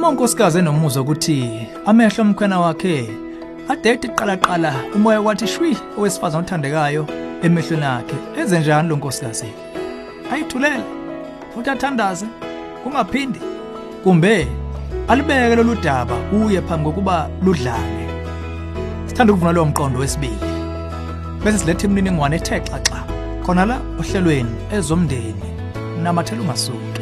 Umonkosikazi enomuzwa ukuthi amehlo omkhwena wakhe adede iqalaqala umoya kwathi shwi owesifazana othandekayo emehlweni akhe. Enze njani lo nkosikazi? Ayithulele futhi athandaze kungaphindi kumbe alibeke lolu daba uye phambi kokuba ludlane sithanda ukuvuna lowo mqondo wesibili. Bese siletha imininingwane ethe xaxa khona la ohlelweni ezomndeni namathela ungasuki.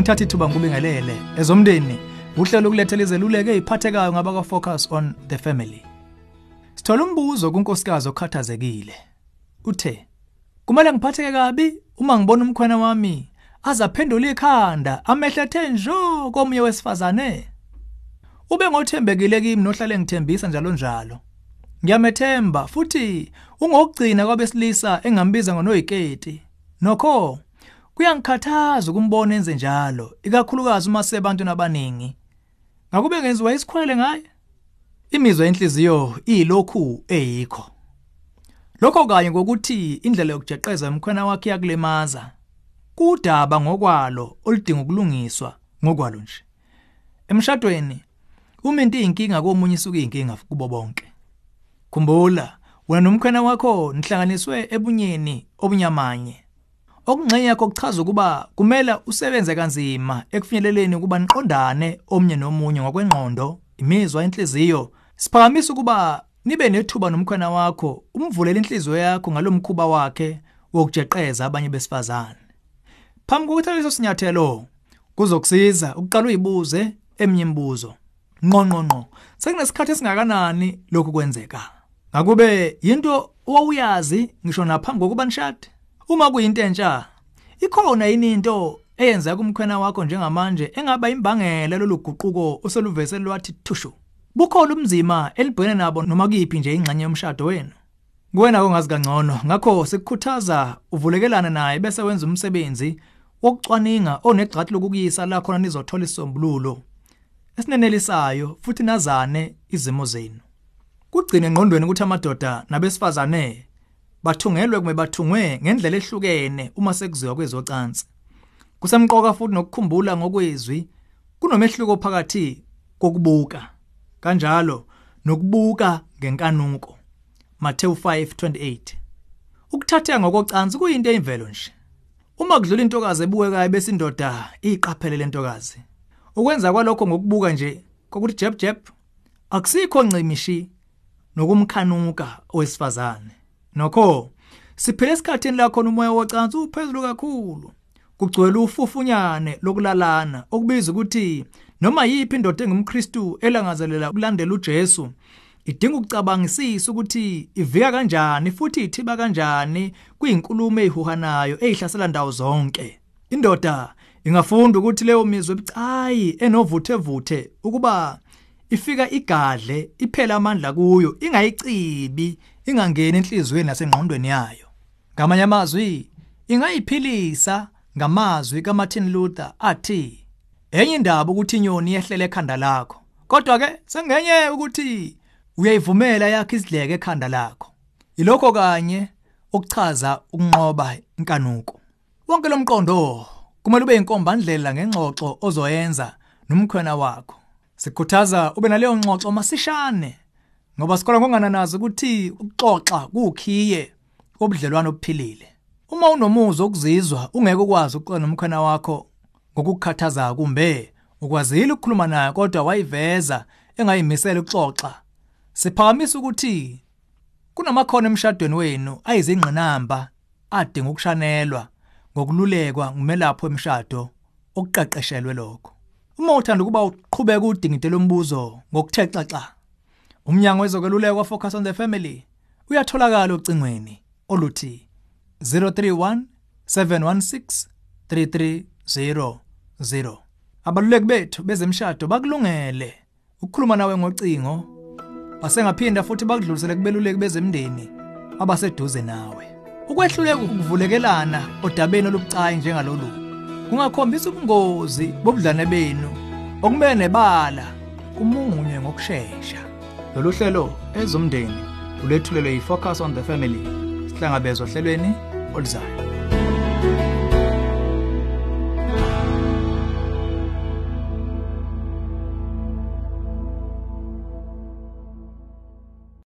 Angithatha ithuba ngikubingelele ezomndeni uhlelo ukulethela izeluleko eziphathekayo ngabaka focus on the family. Sithola umbuzo kunkosikazi okhathazekile. Uthe kumele ngiphatheke kabi? Uma ngibona umkhwena wami azaphendula ikhanda amehlethe njo komnye wesifazane? Ube ngothembekile kimi nohlale ngithembisa njalo njalo. Ngiyamethemba futhi ungokugcina kwabesilisa engambiza ngonoyiketi. Nokho kuyangikhathaza ukumbona enze njalo ikakhulukazi uma sebantu nabaningi ngakube ngenziwa isikhwele ngaye? Imizwa yenhliziyo ilokhu eyikho. Lokho kanye ngokuthi indlela yokujeqeza emkhwena wakhe yakulemaza kudaba ngokwalo oludinga ukulungiswa ngokwalo nje. Emshadweni uma into iyinkinga komunye isuka iyinkinga kubo bonke. Khumbula wena nomkhwena wakho nihlanganiswe ebunyeni obunyamanye okungxenye yakho kuchaza ukuba kumele usebenze kanzima ekufinyeleleni ukuba niqondane omnye nomunye ngokwengqondo imizwa inhliziyo. Siphakamisa ukuba nibe nethuba nomkhwena wakho umvulela inhliziyo yakho ngalomkhuba wakhe wokujeqeza abanye besifazane. Phambi kokuthi leso sinyathelo kuzokusiza ukuqala uyibuze eminye imibuzo. Ngqo ngqo ngqo sekunesikhathi esingakanani lokhu kwenzeka? Ngakube into owuyazi ngisho naphambi kokuba nishade? Uma kuyinto entsha ikhona yini into eyenza kumkhwena wakho njengamanje engaba imbangela loluguquko oseluvese lwathi thushu? Bukhona umzima elibhekene nabo noma kuyiphi nje ingxenye yomshado wenu. Kuwena ongazi kangcono ngakho sikukhuthaza uvulekelana naye bese wenza umsebenzi wokucwaninga onegxathi lokukuyisa la khona nizothola isombululo esinenelisayo futhi nazane izimo zenu. Kugcine engqondweni ukuthi amadoda nabesifazane bathungelwe kume bathungwe ngendlela ehlukene uma sekuziwa kwezocansi. Kusemqoka futhi nokukhumbula ngokwezwi kunomehluko phakathi kokubuka kanjalo nokubuka ngenkanuko. Matthew 5:28 Ukuthatheka ngokocansi kuyinto eyimvelo nje. Uma kudlula intokazi ebuwekayo bese indoda iqaphele lentokazi ukwenza kwalokho ngokubuka nje kokuthi jeb jeb akusikho ncimishi nokumkhanuka owesifazane. Nokho siphele esikhathini la khona umoya wocansi uphezulu kakhulu. Kugcwele ufufunyane lokulalana okubiza ukuthi noma yipi indoda engumKristu elangazelela ukulandela uJesu idinga ukucabangisisa ukuthi ivika kanjani futhi ithiba kanjani kuyinkulumo ezihuhanayo ezihlasela ndawo zonke. Indoda ingafunda ukuthi leyo mizwe ebucayi enovuthe vuthe ukuba ifika igadle iphela amandla kuyo ingayicibi ingangeni enhlizweni nasengqondweni yayo. Ngamanye amazwi ingayiphilisa ngamazwi kaMartin Luther athi enye indaba ukuthi inyoni yehlele ekhanda lakho kodwa ke sengenye ukuthi uyayivumela yakhe isidleke ekhanda lakho. Ilokho kanye okuchaza ukunqoba inkanuko. Wonke lo mqondo kumele ube inkombandlela ngengxoxo ozoyenza nomkhwena wakho. Sikhuthaza ube naleyo ngxoxo masishane ngoba sikhola ngongananazi ukuthi ukuxoxa kukhiye obudlelwano obuphilile. Uma unomuzwa ukuzizwa ungeke ukwazi ukuxoxa nomkhwena wakho ngokukhathaza kumbe ukwazile ukukhuluma naye kodwa wayiveza engayimisela ukuxoxa siphakamisa ukuthi kunamakhono emshadweni wenu ayizingqinamba adinga ukushanelwa ngokululekwa ngumelapho emshado okuqeqeshelwe lokho. Uma uthanda ukuba uqhubeka udingide lombuzo ngokuthe xaxa umnyango wezokwelulekwa focus on the family uyatholakala ocingweni oluthi 031 716 3300 abaluleki bethu bezemshado bakulungele ukukhuluma nawe ngocingo basengaphinda futhi bakudlulisele kubeluleki bezemndeni abaseduze nawe. Ukwehluleka ukuvulekelana odabeni olubucayi njengalolu. Kungakhombisa ubungozi bobudlane benu okumele nebala kumunye ngokusheshsha lolu hlelo ezomndeni ulethulelwe yi-focus on the family sihlangabezwa ohlelweni oluzayo